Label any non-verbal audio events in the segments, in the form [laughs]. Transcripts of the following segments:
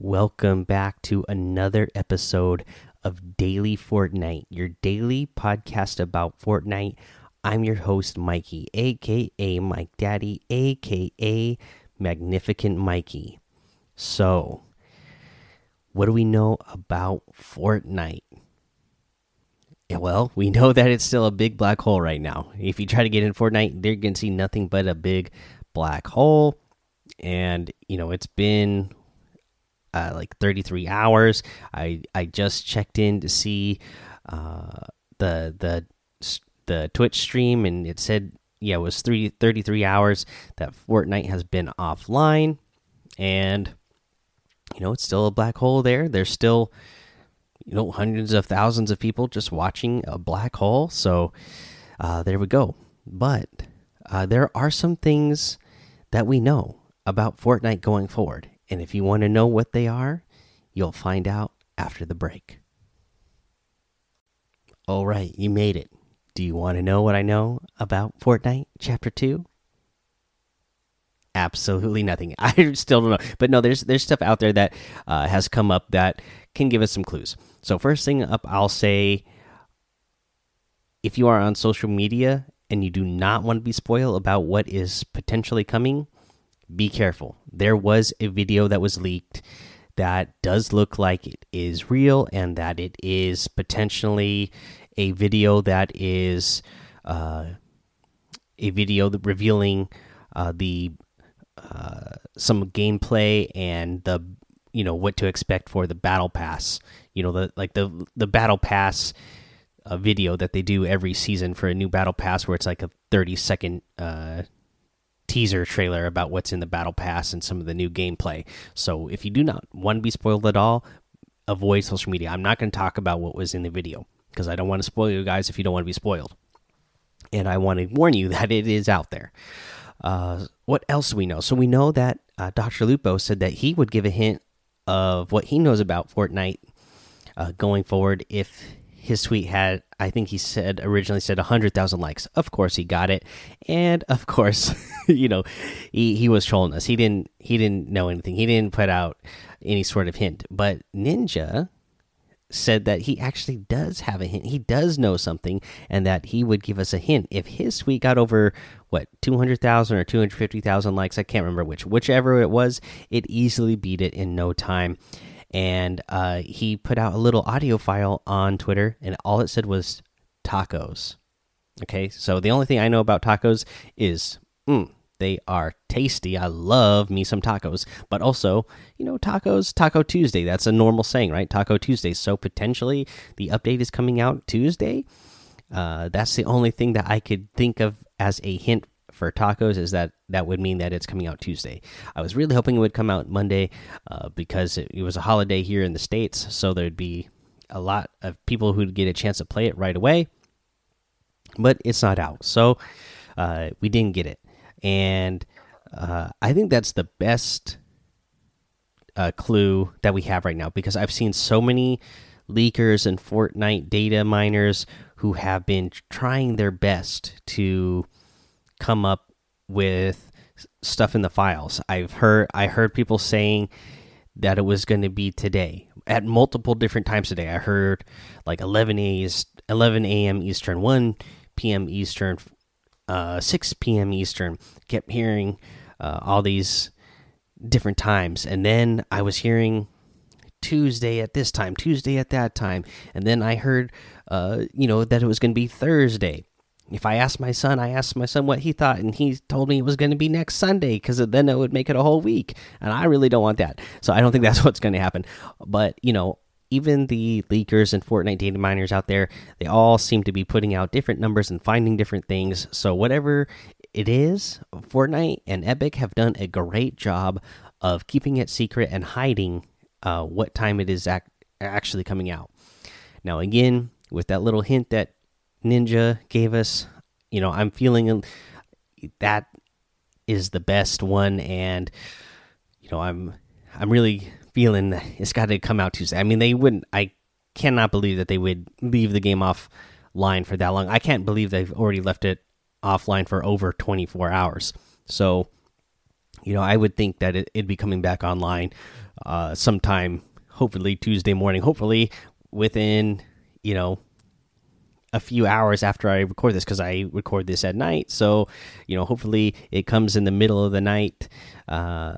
welcome back to another episode of Daily Fortnite, your daily podcast about Fortnite. I'm your host, Mikey, aka Mike Daddy, aka Magnificent Mikey. So, what do we know about Fortnite? Well, we [laughs] know that it's still a big black hole right now. If you try to get in Fortnite, they're going to see nothing but a big black hole. And, you know, it's been uh, like 33 hours. I I just checked in to see uh, the the the Twitch stream, and it said yeah, it was three, 33 hours that Fortnite has been offline, and you know it's still a black hole there. There's still you know hundreds of thousands of people just watching a black hole. So uh, there we go. But uh, there are some things that we know about Fortnite going forward, and if you want to know what they are, you'll find out after the break. All right, you made it. Do you want to know what I know about Fortnite Chapter 2? Absolutely nothing. [laughs] I still don't know. But no, there's there's stuff out there that uh, has come up that can give us some clues. So first thing up, I'll say if you are on social media and you do not want to be spoiled about what is potentially coming, be careful. There was a video that was leaked that does look like it is real and that it is potentially a video that is uh, a video revealing uh, the uh, some gameplay and the you know what to expect for the battle pass. You know the like the the battle pass uh, video that they do every season for a new battle pass, where it's like a thirty second uh, teaser trailer about what's in the battle pass and some of the new gameplay. So if you do not want to be spoiled at all, avoid social media. I'm not going to talk about what was in the video because I don't want to spoil you guys if you don't want to be spoiled. And I want to warn you [laughs] that it is out there. Uh, what else do we know? So we know that uh, Dr. Lupo said that he would give a hint of what he knows about Fortnite uh, going forward if his tweet had i think he said originally said 100000 likes. Of course he got it. And of course [laughs] you know he, he was trolling us. He didn't he didn't know anything. He didn't put out any sort of hint. But ninja said that he actually does have a hint. He does know something and that he would give us a hint. If his tweet got over what 200000 or 250000 likes i can't remember which whichever it was it easily beat it in no time and uh, he put out a little audio file on Twitter, and all it said was tacos. Okay, so the only thing I know about tacos is mm, they are tasty. I love me some tacos, but also, you know, tacos, Taco Tuesday. That's a normal saying, right? Taco Tuesday. So potentially the update is coming out Tuesday. Uh, that's the only thing that I could think of as a hint for tacos is that that would mean that it's coming out Tuesday. I was really hoping it would come out Monday uh, because it, it, was a holiday here in the states, so there'd be a lot of people who'd get a chance to play it right away. But it's not out, so uh, we didn't get it, and uh, I think that's the best uh, clue that we have right now because I've seen so many leakers and Fortnite data miners who have been trying their best to come up with stuff in the files. I've heard I heard people saying that it was going to be today at multiple different times today. I heard like 11 a 11 a.m. Eastern, 1 p.m. Eastern, uh, 6 p.m. Eastern. Kept hearing uh, all these different times, and then I was hearing Tuesday at this time, Tuesday at that time, and then I heard, uh, you know, that it was going to be Thursday if I asked my son, I asked my son what he thought, and he told me it was going to be next Sunday because then it would make it a whole week. And I really don't want that. So I don't think [laughs] that's what's going to happen. But, you know, even the leakers and Fortnite data miners out there, they all seem to be putting out different numbers and finding different things. So whatever it is, Fortnite and Epic have done a great job of keeping it secret and hiding uh, what time it is ac actually coming out. Now, again, with that little hint that Ninja gave us. You know, I'm feeling that is the best one, and you know, I'm I'm really feeling it's got to come out Tuesday. I mean, they wouldn't. I cannot believe that they would leave the game offline for that long. I can't believe they've already left it offline for over 24 hours. So, you know, I would think that it, would be coming back online uh, sometime, hopefully Tuesday morning, hopefully within, you know, a few hours after I record this because I record this at night. So, you know, hopefully it comes in the middle of the night, uh,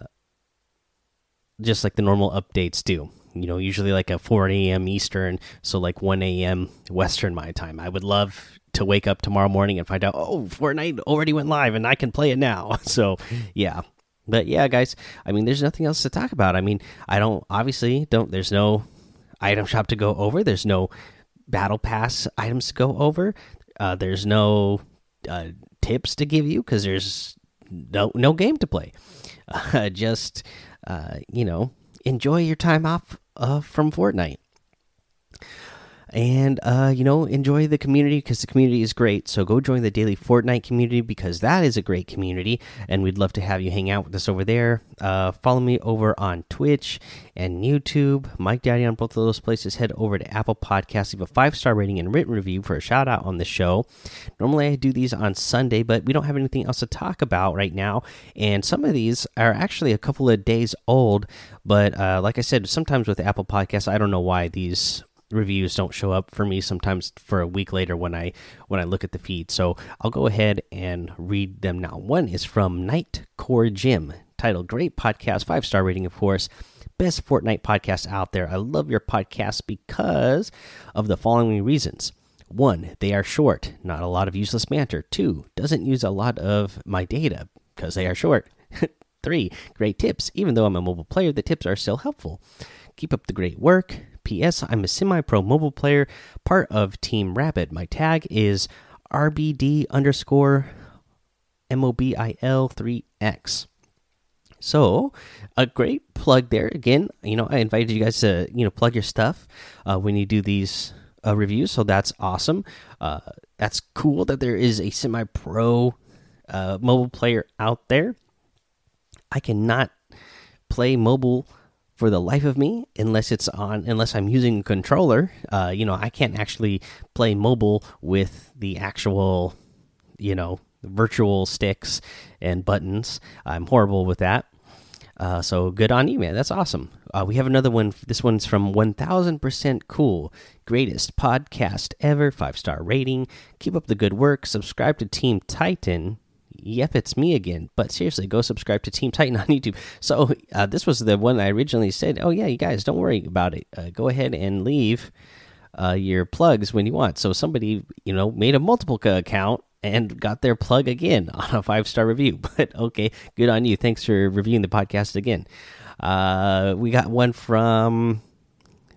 just like the normal updates do. You know, usually like a 4 a.m. Eastern, so like 1 a.m. Western my time. I would love to wake up tomorrow morning and find out, oh, Fortnite already went live and I can play it now. [laughs] So, yeah. But yeah, guys, I mean, there's nothing else to talk about. I mean, I don't, obviously, don't, there's no item shop to go over. There's no battle pass items to go over. Uh, there's no uh, tips to give you because there's no no game to play. [laughs] Uh, just uh, you know, enjoy your time off uh, from Fortnite and uh, you know enjoy the community because the community is great. So go join the daily fortnite community because that is a great community. And we'd love to have you hang out with us over there. Uh, follow me over on twitch and youtube. Mike daddy on both of those places. Head over to apple podcasts. Leave a five star rating and written review for a shout out on the show. Normally i do these on sunday but we don't have anything else to talk about right now. And some of these are actually a couple of days old. But uh, like i said sometimes with apple podcasts i don't know why these reviews don't show up for me sometimes for a week later when I when I look at the feed. So I'll go ahead and read them now. One is from Night Core Jim, titled "Great Podcast," five star rating, of course. Best Fortnite podcast out there. I love your podcast because of the following reasons. One, they are short, not a lot of useless banter. Two, doesn't use a lot of my data because they are short. [laughs] Three, great tips. Even though I'm a mobile player, the tips are still helpful. Keep up the great work. P.S. I'm a semi pro mobile player, part of Team Rabbit. My tag is RBD underscore MOBIL 3X. So, a great plug there. Again, you know, I invited you guys to, you know, plug your stuff uh, when you do these uh, reviews. So that's awesome. Uh, that's cool that there is a semi pro uh, mobile player out there. I cannot play mobile for the life of me unless it's on unless i'm using a controller uh, you know i can't actually play mobile with the actual you know virtual sticks and buttons. I'm horrible with that. Uh, so good on you man. That's awesome. Uh, we have another one. This one's from 1000% cool. Greatest podcast ever. Five star rating. Keep up the good work. Subscribe to team titan yep, it's me again. But seriously, go subscribe to Team Titan on [laughs] YouTube. So uh, this was the one I originally said. Oh yeah, you guys, don't worry about it. Uh, go ahead and leave uh, your plugs when you want. So somebody, you know, made a multiple account and got their plug again [laughs] on a five star review. [laughs] But okay, good on you. Thanks for reviewing the podcast again. Uh, we got one from,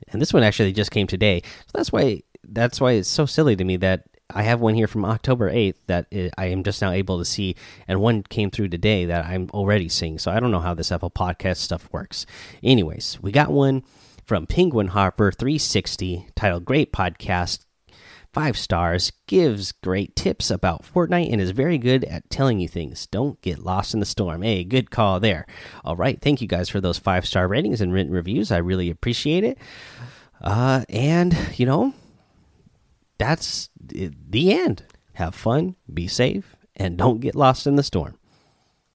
and this one actually just came today. So that's why that's why it's so silly to me that I have one here from October 8th that I am just now able to see, and one came through today that I'm already seeing. So I don't know how this Apple Podcast stuff works. Anyways, we got one from Penguin Harper 360 titled Great Podcast. Five stars, gives great tips about Fortnite, and is very good at telling you things. Don't get lost in the storm. Hey, good call there. All right, thank you guys for those five star ratings and written reviews. I really appreciate it. Uh, and, you know, that's the end. Have fun, be safe, and don't get lost in the storm.